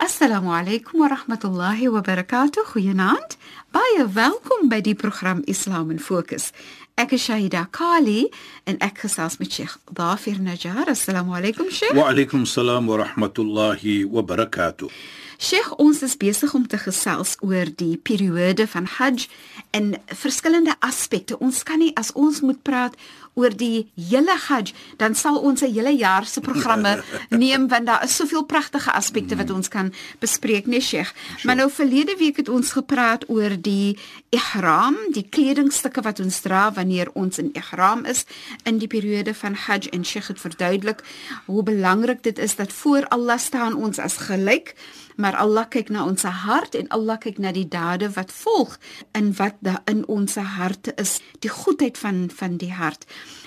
Assalamu alaykum wa rahmatullahi wa barakatuh. Goeienaand. Baie welkom by die program Islam in Fokus. Ek is Shahida Kali en ek gesels met Sheikh Dafir Najjar. Assalamu alaykum Sheikh. Wa alaykum salaam wa rahmatullahi wa barakatuh. Sheikh, ons is besig om te gesels oor die periode van Hajj en verskillende aspekte. Ons kan nie as ons moet praat oor die hele Hajj, dan sal ons 'n hele jaar se programme neem want daar is soveel pragtige aspekte wat ons kan bespreek, nee Sheikh. Maar nou verlede week het ons gepraat oor die ihram, die kledingstukke wat ons dra wanneer ons in ihram is in die periode van Hajj en Sheikh het verduidelik hoe belangrik dit is dat voor Allah staan ons as gelyk maar Allah kyk na ons hart en Allah kyk na die dade wat volg in wat daar in ons harte is die goedheid van van die hart.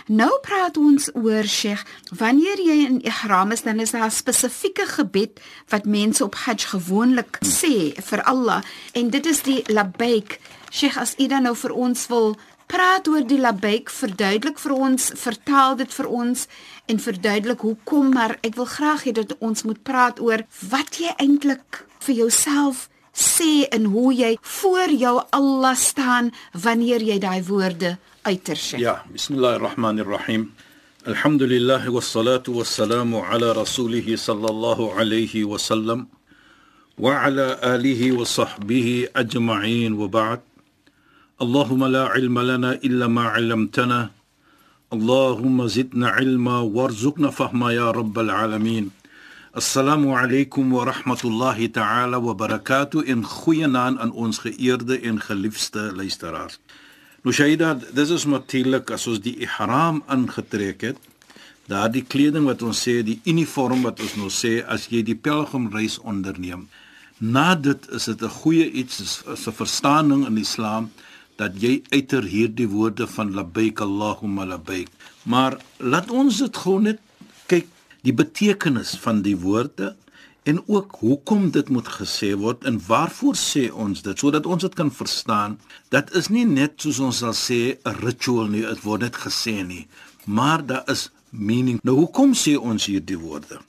Nou praat ons oor Sheikh wanneer jy in ihram is dan is daar 'n spesifieke gebed wat mense op Hajj gewoonlik sê vir Allah en dit is die labbaik Sheikh as u dan nou vir ons wil praat oor die labbaik verduidelik vir ons vertaal dit vir ons en verduidelik hoekom maar ek wil graag hê dat ons moet praat oor wat jy eintlik vir jouself sê en hoe jy voor jou Allah staan wanneer jy daai woorde uiter sê. Ja, bismillahirrahmanirrahim. Alhamdulillah wassalatu wassalamu ala rasulih sallallahu alayhi wa sallam wa ala alihi wa sahbihi ajma'in wa ba'd. اللهم لا علم لنا الا ما علمتنا اللهم زدنا علما وارزقنا فهما يا رب العالمين السلام عليكم ورحمه الله تعالى وبركاته in goeie naam aan ons geëerde en geliefde luisteraars. Nou Shaida, dis is natuurlik as ons die ihram aangetrek het, daardie kleding wat ons sê, die uniform wat ons nou sê as jy die pelgrimreis onderneem. Na dit is dit 'n goeie iets, is 'n verstaaning in Islam dat jy uiter hierdie woorde van labbaik Allahumma labbaik. Maar laat ons dit gou net kyk die betekenis van die woorde en ook hoekom dit moet gesê word en waarvoor sê ons dit sodat ons dit kan verstaan. Dat is nie net soos ons sal sê 'n ritual nie, dit word net gesê nie, maar daar is meaning. Nou hoekom sê ons hierdie woorde?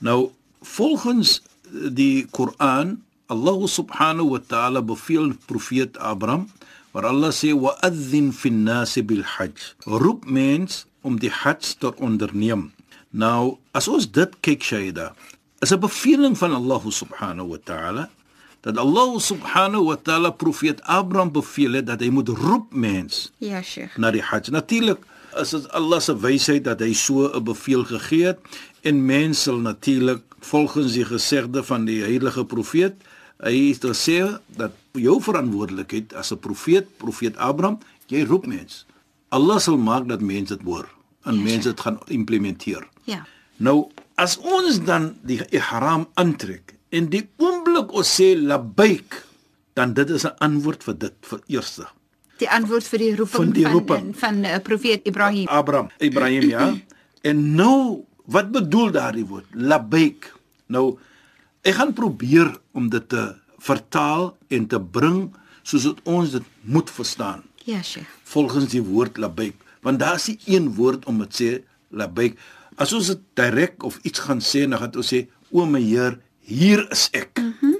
Nou volgens die Koran, Allah subhanahu wa ta'ala beveel profeet Abraham waar Allah sê wa'adhin fin nas bil hajj. Roep mens om die hajj te onderneem. Nou as ons dit kyk shaida is 'n beveling van Allah subhanahu wa ta'ala dat Allah subhanahu wa ta'ala profeet Abraham beveel het dat hy moet roep mens ja sheikh. na die hajj. Natuurlik is dit Allah se wysheid dat hy so 'n bevel gegee het en mense sal natuurlik volgens die gesegde van die heilige profeet hy het gesê dat jou verantwoordelikheid as 'n profeet, profeet Abraham, jy roep mense. Allah sal maak dat mense dit hoor en yes, mense dit gaan implementeer. Ja. Nou, as ons dan die ihram aantrek en die oomblik ons sê labbaik, dan dit is 'n antwoord vir dit vir eerste. Die antwoord vir die roeping van die roeping. van van uh, profeet Ibrahim. Abraham, Ibrahim ja. en nou, wat bedoel daardie woord? Labbaik. Nou, ek gaan probeer om dit te vertaal en te bring soos dit ons dit moet verstaan. Ja, Sheikh. Volgens die woord labbaik, want daar is nie een woord om dit sê labbaik. As ons dit direk of iets gaan sê, dan gaan ons sê o my Heer, hier is ek. Mm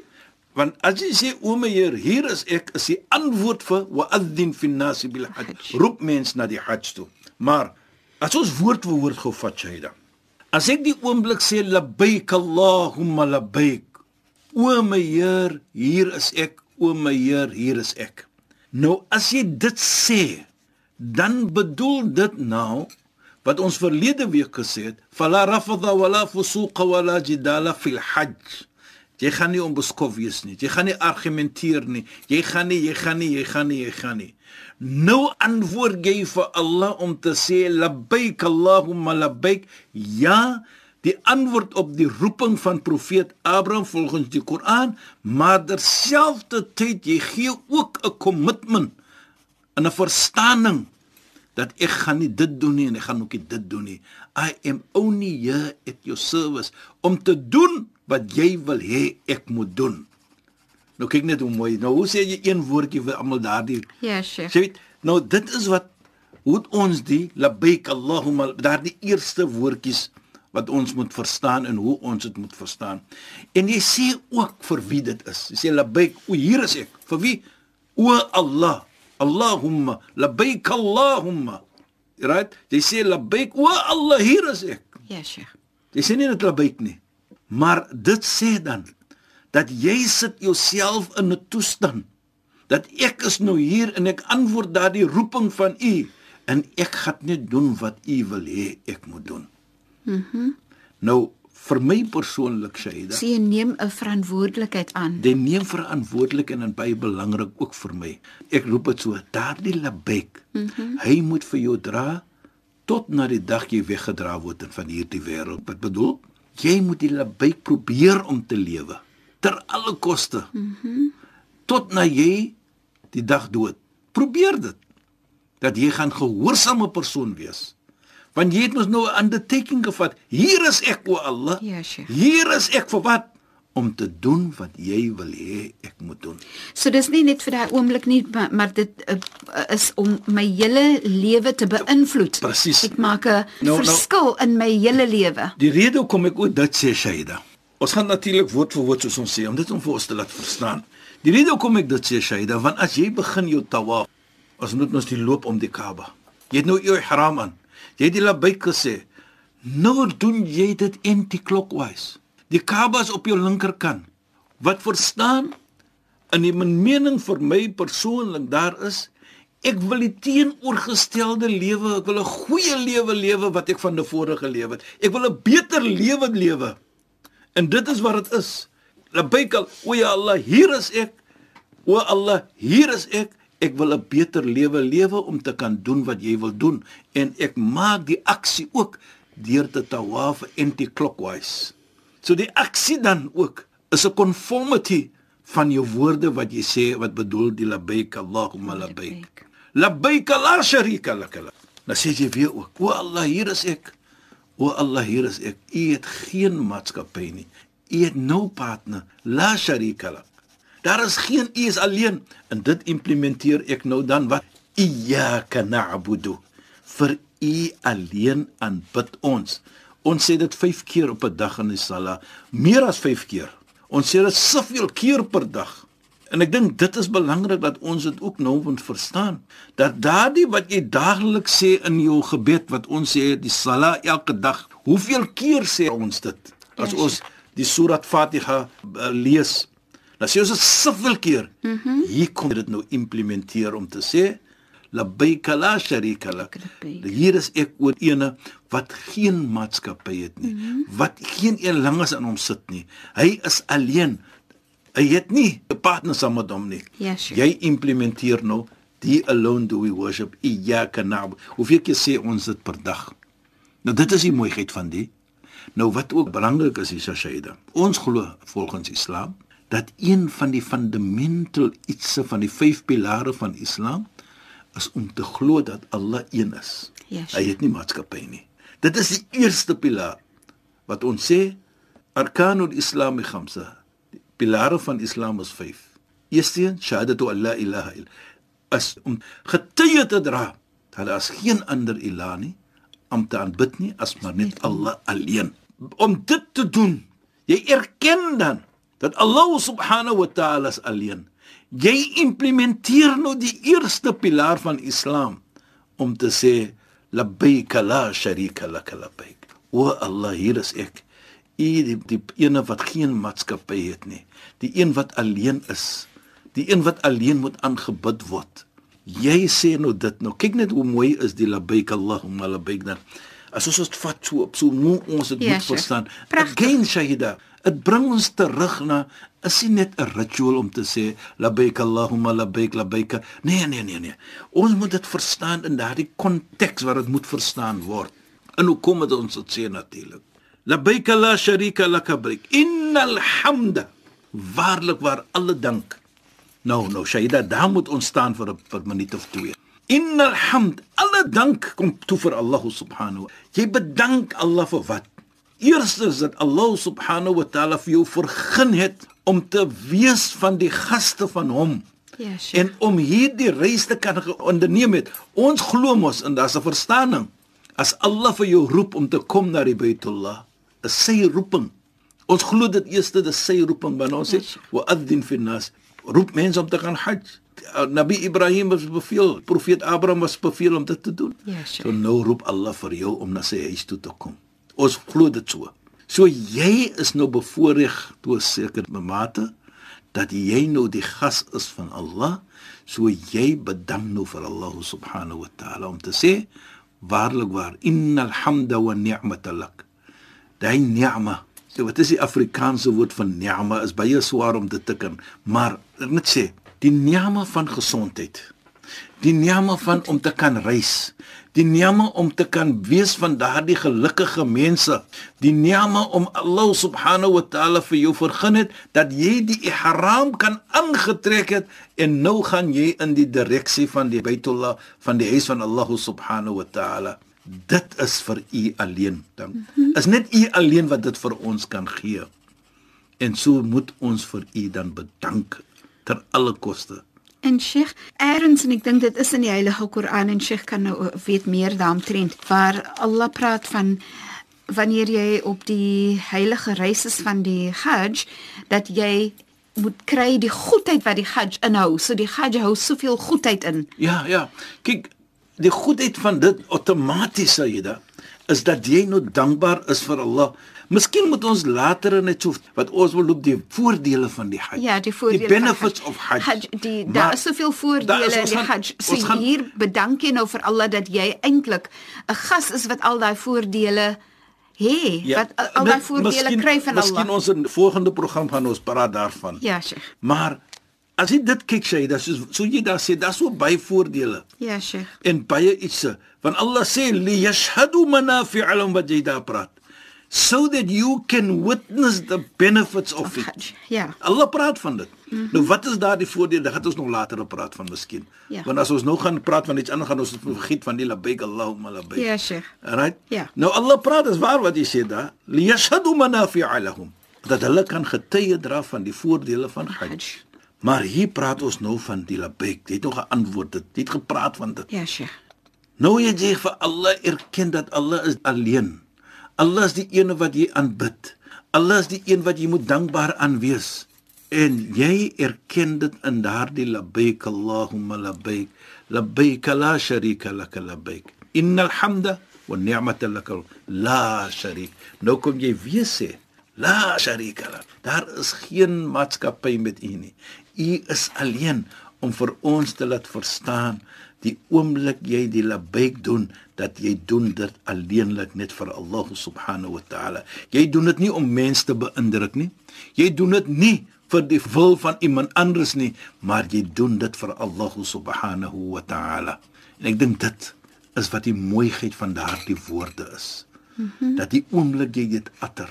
want as jy sê o my Heer, hier is ek, is die antwoord vir wa'adhin fin nas bil hajj. Roep mens na die hajj toe. Maar as ons woord vir woord gou vat, Shaida. As ek die oomblik sê labbaik Allahumma labbaik O my Heer, hier is ek. O my Heer, hier is ek. Nou as jy dit sê, dan bedoel dit nou wat ons verlede week gesê het, fala rafadha wala fusuqa wala jidala fil hajj. Jy gaan nie onbeskof wees nie. Jy gaan nie argumenteer nie. Jy gaan nie, jy gaan nie, jy gaan nie, jy gaan nie. Nou antwoord jy vir Allah om te sê labbaik Allahumma labbaik. Ja, die antwoord op die roeping van profeet Abraham volgens die Koran, maar terselfdertyd jy gee ook 'n kommitment en 'n verstaaning dat ek gaan nie dit doen nie en ek gaan ook nie dit doen nie. I am only here at your service om te doen wat jy wil hê ek moet doen. Nou kyk net hoe mooi. Nou hoe sê jy een woordjie vir almal daardie? Ja, Sheikh. Jy weet, nou dit is wat hoe ons die labbaik Allahumma daardie eerste woordjies wat ons moet verstaan en hoe ons dit moet verstaan. En jy sê ook vir wie dit is. Jy sê labbaik, o hier is ek. Vir wie? O Allah. Allahumma labbaik Allahumma. Right? Jy sê labbaik, o Allah, hier is ek. Ja, Sheikh. Jy sê nie net labbaik nie. Maar dit sê dan dat jy sit jouself in 'n toestand dat ek is nou hier en ek antwoord daardie roeping van u en ek gaan net doen wat u wil hê ek moet doen. Mhm. Mm nou vir my persoonlik Shaida. So jy neem 'n verantwoordelikheid aan. Dit neem verantwoordelikheid en baie belangrik ook vir my. Ek roep dit so, daardie labek. Mm hy moet vir jou dra tot na die dag jy weggedra word van hierdie wêreld. Wat bedoel? jy moet die labbyk probeer om te lewe ter alle koste. Mhm. Mm tot na jy die dag dood. Probeer dit. Dat jy gaan gehoorsame persoon wees. Want jy het mos nou 'n undertaking gevat. Hier is ek o Allah. Ja, Sheikh. Hier is ek vir wat? om te doen wat jy wil hê ek moet doen. So dis nie net vir daai oomblik nie, maar, maar dit uh, is om my hele lewe te beïnvloed. Presies. Ek maak 'n no, verskil no, in my hele lewe. Die rede hoekom ek ook dit sê Shaida. Ons gaan natuurlik woord vir woord soos ons sê om dit om vir ons te laat verstaan. Die rede hoekom ek dit sê Shaida, want as jy begin jou tawaf, as moet ons die loop om die Kaaba. Jy het nou jou ihram aan. Jy het die labbaik gesê. Nou doen jy dit anti-clockwise. Die Kaaba is op jou linkerkant. Wat verstaan in die mening vir my persoonlik daar is ek wil die teenoorgestelde lewe, ek wil 'n goeie lewe lewe wat ek van tevore geleef het. Ek wil 'n beter lewe lewe. En dit is wat dit is. Labbaik o ja Allah, hier is ek. O Allah, hier is ek. Ek wil 'n beter lewe lewe om te kan doen wat jy wil doen en ek maak die aksie ook deur te tawaf anti-clockwise. So die aksie dan ook is 'n conformity van jou woorde wat jy sê wat bedoel die labbaik Allahumma labbaik. Labbaik la sharika lak. Nou sê jy weer ook, o Allah, hier is ek. O Allah, hier is ek. U het geen maatskappy nie. U het no partner. La sharika lak. Daar is geen u is alleen en dit implementeer ek nou dan wat iyyaka na'budu vir u alleen aanbid ons. Ons sê dit 5 keer op 'n dag in die sala, meer as 5 keer. Ons sê dit soveel keer per dag. En ek dink dit is belangrik dat ons dit ook nou moet verstaan dat daardie wat jy daagliks sê in jou gebed wat ons sê die sala elke dag, hoeveel keer sê ons dit? As yes. ons die Surat Fatiha uh, lees, dan sê ons dit soveel keer. Mm -hmm. Hier kom dit nou implementeer om te sê labbaik la sharika lak. Hier is ek oor ene wat geen maatskappy het nie, mm -hmm. wat geen een langes aan hom sit nie. Hy is alleen. Hy het nie 'n partner saam met hom nie. Yes, sure. Jy implementeer nou die alone do we worship iyyaka na'budu. Hoeveel keer sê ons dit per dag? Nou dit is die mooiheid van die. Nou wat ook belangrik is is Shaida. Ons glo volgens Islam dat een van die fundamental ietsie van die vyf pilare van Islam is om te glo dat Allah een is. Yes. Hy het nie maatskappy nie. Dit is die eerste pilaar wat ons sê arkanul islam khamsa. Pilare van islam is 5. Eerstens shahadatu alla ilaha illa. As om getuie te dra dat daar is geen ander ilah nie om te aanbid nie as maar net Allah alleen. Om dit te doen, jy erken dan dat Allah subhanahu wa ta'ala is alleen. Jy implementeer nou die eerste pilaar van Islam om te sê labbaik la sharika lak labbaik. O Allah hier is ek u die, die ene wat geen maatskappy het nie die een wat alleen is die een wat alleen moet aangebid word jy sê nou dit nou kyk net hoe mooi is die labbaik Allahumma labbaik dan As ons dit vat so op so hoe ons dit Ja, moet Sheikh. verstaan. Again Shahida, dit bring ons terug na is nie net 'n ritual om te sê labbaik Allahumma labbaik labbaik. Nee, nee, nee, nee. Ons moet dit verstaan in daardie konteks waar dit moet verstaan word. En hoe kom dit ons dit sê natuurlik? Labbaik la sharika lak labbaik. Innal hamda. Waarlik waar alle dank. Nou, nou Shaida, daar moet ons staan vir 'n minuut of twee. Innal hamd, alle dank kom toe vir Allah subhanahu. Jy bedank Allah vir wat? Eerstens dat Allah subhanahu wa ta'ala vir jou vergun het om te wees van die gaste van hom. Ja, Sheikh. En om hierdie reis te kan onderneem het. Ons glo mos en daar's 'n verstaaning. As Allah vir jou roep om te kom na die Baitullah, is sy roeping. Ons glo dit eerste dis sy roeping wanneer ons sê wa adzin fi nas. Roep mense om te gaan hajj. Nabi Ibrahim was beveel, profeet Abraham was beveel om dit te doen. Ja, Sheikh. So nou roep Allah vir jou om na sy huis toe te kom. Ons glo dit so. So jy is nou bevoordeel tot 'n sekere mate dat jy nou die gas is van Allah, so jy bedank nou vir Allah subhanahu wa ta'ala om te sê waarlik waar innal hamda wa ni'mata lak. Daai ni'ma, so wat is die Afrikaanse woord van ni'ma is baie swaar om dit te kan, maar ek moet sê, die ni'ma van gesondheid. Die ni'ma van om te kan reis. Die ni'ma om te kan wees van daardie gelukkige mense. Die ni'ma om Allah subhanahu wa ta'ala vir jou vergun het dat jy die ihram kan aangetrek het en nou gaan jy in die direksie van die Baitullah van die huis van Allah subhanahu wa ta'ala. Dit is vir u alleen. Dan is net u alleen wat dit vir ons kan gee. En so moet ons vir u dan bedank ter alle koste. En Sheikh, eerens en ek dink dit is in die Heilige Koran en Sheikh kan nou weet meer daaromtrent waar Allah praat van wanneer jy op die heilige reis is van die Hajj dat jy moet kry die goedheid wat die Hajj inhou. So die Hajj hou soveel goedheid in. Ja, ja. Kyk, die goedheid van dit outomaties sê jy dat is dat jy nou dankbaar is vir Allah. Miskien moet ons later net so wat ons wil loop die voordele van die Hajj. Ja, die voordele die benefits van of Hajj. Hajj die Maar daar is soveel voordele is- in die gaan- Hajj. So gaan- hier bedank jy nou vir Allah dat jy eintlik 'n gas is wat al daai voordele het, wat al- al daai voordele miskien- kry van Miskien Allah. ons in volgende program gaan ons praat daarvan. Ja, Sheikh. Maar as jy dit kyk sê, dis so, jy daar sê, daar's so baie voordele. Ja, Sheikh. en baie ietsie want Allah sê li yashhadu manafi'a lahum wat jy daar praat so that you can witness the benefits of it Hajj. Ja. Allah praat van dit mm -hmm. nou wat is daardie voordele dit gaan ons nog later praat van miskien Ja. want as ons nou gaan praat van iets anders gaan ons dit vergiet van die labbaik Allahumma labbaik Ja, Sheikh. Alright? Ja. Nou Allah praat is waar wat hy sê daar. Liyashhadu manafi'a lahum. Dat hulle kan getuie dra van die voordele van Hajj. Maar hier praat ons nou van die labbaik. Jy het nog geantwoord dit. Jy het gepraat van dit. Ja, Sheikh. Nou jy sê vir Allah erken dat Allah is alleen. Allah is die een wat jy aanbid. Allah is die een wat jy moet dankbaar aan wees. En jy erken dit in daardie labbaik Allahumma labbaik. Labbaik la sharika lak labbaik. Innal hamda wa ni'mata lak la sharik. Nou kom jy weer sê la sharika lak. Daar is geen maatskappy met u nie. U is alleen om vir ons te laat verstaan die oomblik jy die labbaik doen dat jy doen dit alleenlik net vir Allah subhanahu wa ta'ala. Jy doen dit nie om mense te beïndruk nie. Jy doen dit nie vir die wil van iemand anders nie, maar jy doen dit vir Allah subhanahu wa ta'ala. En ek dink dit is wat die mooiheid van daardie woorde is. Mm -hmm. Dat die oomblik jy dit utter.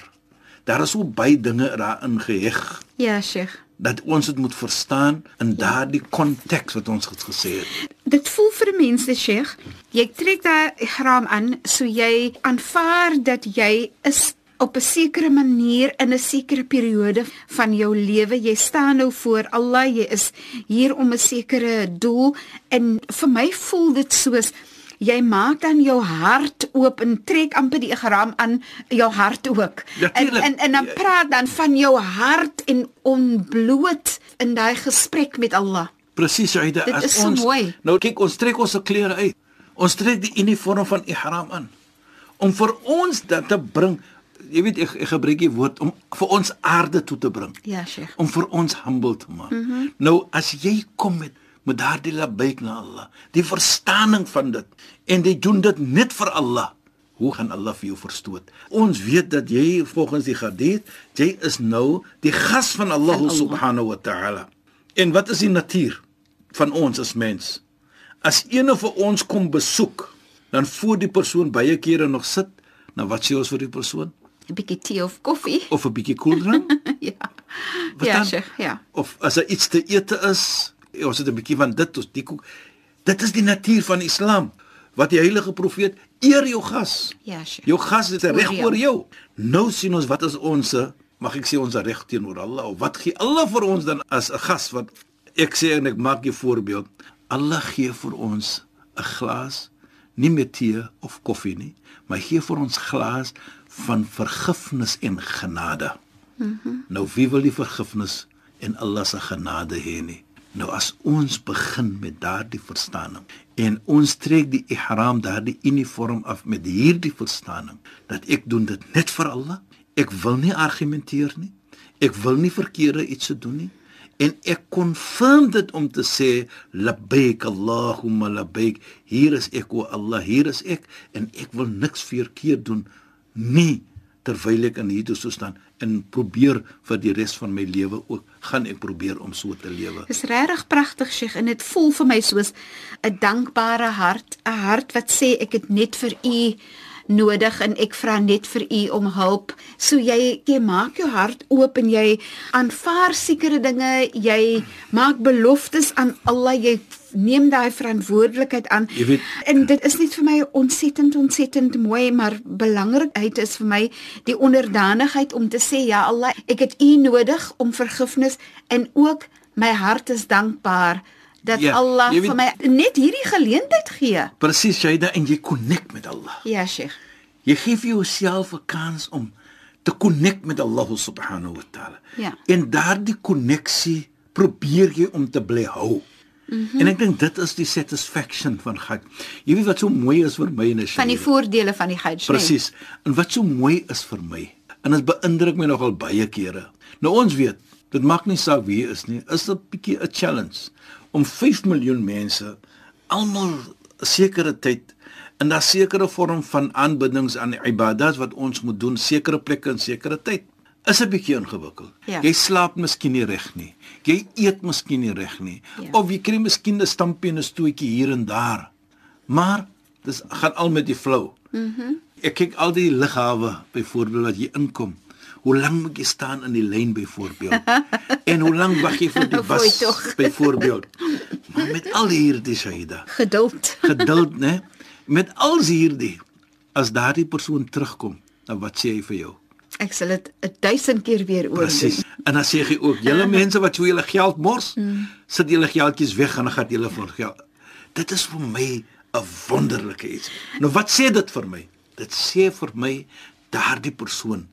Daar is so baie dinge daarin geheg Ja, Sheikh. Dat ons dit moet verstaan in daardie konteks wat ons gesê het. Dit voel vir 'n mens, die Sheikh. Jy trek daai ihram aan, so jy aanvaar dat jy is op 'n sekere manier in 'n sekere periode van jou lewe. Jy staan nou voor Allah, jy is hier om 'n sekere doel en vir my voel dit soos jy maak dan jou hart oop en trek amper die ihram aan jou hart ook. Ja, en, en en dan praat dan van jou hart en onbloot in daai gesprek met Allah. Presies, Aida, Dit as is so ons mooi. nou kyk ons trek ons klere uit. Ons trek die uniform van ihram aan om vir ons dit te bring. Jy weet ek, ek gebruik die woord om vir ons aarde toe te bring. Ja, Sheikh. Om vir ons humble te maak. Mm -hmm. Nou as jy kom met met daardie labbaik na Allah, die verstaaning van dit en jy doen dit net vir Allah. Hoe gaan Allah vir jou verstoot? Ons weet dat jy volgens die hadith, jy is nou die gas van Allah, Van Allah. subhanahu wa ta'ala. En wat is die natuur van ons as mens? As een van ons kom besoek, dan voor die persoon baie kere nog sit, nou wat sê ons vir die persoon? 'n bietjie tee of koffie. Of 'n bietjie koeldrank? ja. Wat ja, dan? Sheikh, ja. of as daar iets te ete is, ons het 'n bietjie van dit of die. Dit is die natuur van Islam. Wat die heilige profeet eer jou gas. Ja, Sheikh. Jou gas Oor reg oor jou. Nou sien ons wat is ons mag ek sê ons reg teenoor Allah of wat gee Allah vir ons dan as 'n gas wat ek sê en ek maak 'n voorbeeld. Allah gee vir ons 'n glas nie met tee of koffie nie, maar gee vir ons glas van vergifnis en genade. Nou wie wil die vergifnis en Allah se genade hê nie? Nou as ons begin met daardie verstaaning en ons trek die ihram daardie uniform af met hierdie verstaaning dat ek doen dit net vir Allah. Ek wil nie argumenteer nie. Ek wil nie verkeerde iets se doen nie en ek confirm dit om te sê labbaik allahumma labbaik hier is ek o Allah hier is ek en ek wil niks verkeerd doen nie terwyl ek in hierdie so staan en probeer vir die res van my lewe ook gaan ek probeer om so te lewe. Dis regtig pragtig, Sheikh, en dit voel vir my soos 'n dankbare hart, 'n hart wat sê ek het net vir u nodig en ek vra net vir u om hulp. So jy jy maak jou hart oop en jy aanvaar sekere dinge, jy maak beloftes aan Allah, jy neem daai verantwoordelikheid aan. Jy weet- en dit is net vir my ontsettend ontsettend mooi, maar belangrikheid is vir my die onderdanigheid om te sê ja Allah, ek het u nodig om vergifnis en ook my hart is dankbaar dat Ja, Allah weet- vir my net hierdie geleentheid gee. Presies, Shaida en jy connect met Allah. Ja, Sheikh. Jy gee vir jouself 'n kans om te connect met Allah subhanahu wa taala. Ja. En daardie koneksie probeer jy om te bly hou. Mm. -hmm. En ek dink dit is die satisfaction van Hajj. Jy weet wat so mooi is vir my en Van die voordele van die Hajj. Presies. En wat so mooi is vir my, en dit beïndruk my nogal baie kere. Nou ons weet, dit maak nie saak wie jy is nie, is 'n bietjie 'n challenge om 5 miljoen mense almal 'n sekere tyd in 'n sekere vorm van aanbiddings aan ibadat wat ons moet doen sekere plekke in sekere tyd. Is 'n bietjie ingewikkeld. Ja. Jy slaap miskien nie reg nie. Jy eet miskien nie reg nie. Ja. Of jy kry miskien 'n stampie en 'n stootjie hier en daar. Maar dis gaan al met die flow. Mhm. Mm ek kyk al die lughawe byvoorbeeld wat jy inkom. Hoe lank moet jy staan in die lyn byvoorbeeld? en hoe lank wag jy vir die bus byvoorbeeld? Maar met al hierdie Shaida, Geduld. geduld, né? Met al hierdie as daardie persoon terugkom, dan wat sê hy vir jou? Ek sal dit 1000 keer weer oor Presies. En dan sê hy ook, julle mense wat so julle geld mors, sit julle geldjies weg en dan gaan julle vir geld. Dit is vir my 'n wonderlike iets. Nou wat sê dit vir my? Dit sê vir my daardie persoon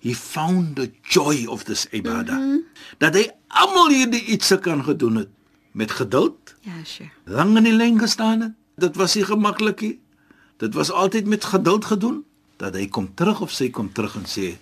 he found the joy of this ibadah. Mm -hmm. Dat hy almal hierdie iets kan gedoen het met geduld, Ja, Sheikh. lang in die lyn gestaan het. Dit was nie maklik nie. Dit was altyd met geduld gedoen dat hy kom terug of sy kom terug en sê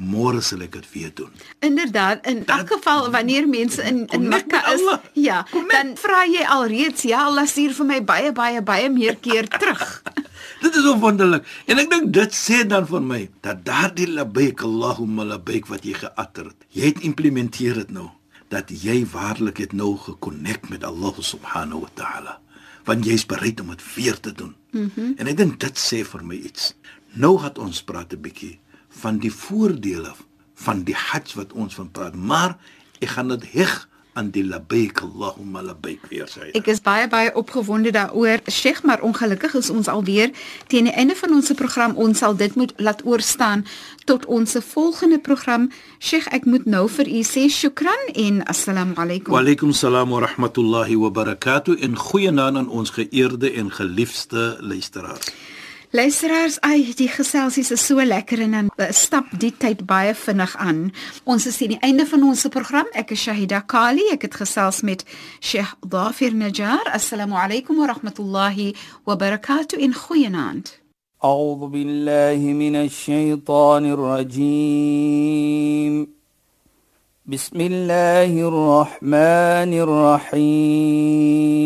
môre sal ek dit weer doen. Inderdaad, in elk geval wanneer mense in in Mekka is, ja, dan vra jy alreeds ja, Allah stuur vir my baie baie baie meer keer terug. Dit is wonderlik. En ek dink dit sê dan vir my dat daardie labbaik Allahumma labbaik wat jy geuiter het, jy het implementeer dit nou dat jy waarlik het nou gekonnekt met Allah subhanahu wa ta'ala. Want jy's bereid om dit weer te doen. Mm -hmm. En ek dink dit sê vir my iets. Nou het ons praat 'n bietjie van die voordele van die Hajj wat ons van praat, maar ek gaan dit heg aan die labbaik Allahumma labbaik weer sê. Ek is baie baie opgewonde daaroor, Sheikh, maar ongelukkig is ons alweer teen die einde van ons program. Ons sal dit moet laat oorstaan tot ons volgende program. Sheikh, ek moet nou vir u sê shukran en assalamu alaykum. Wa alaykum salaam wa rahmatullahi wa barakatuh en goeienaand aan ons geëerde en geliefde luisteraars. Luisteraars, ai, die geselsies is so lekker en dan uh, stap die tyd baie vinnig aan. Ons is aan die einde van ons program. Ek is Shahida Kali. Ek het gesels met Sheikh Dafir Najjar. Assalamu alaykum wa rahmatullahi wa barakatuh in goeienaand. أعوذ بالله من الشيطان الرجيم بسم الله الرحمن الرحيم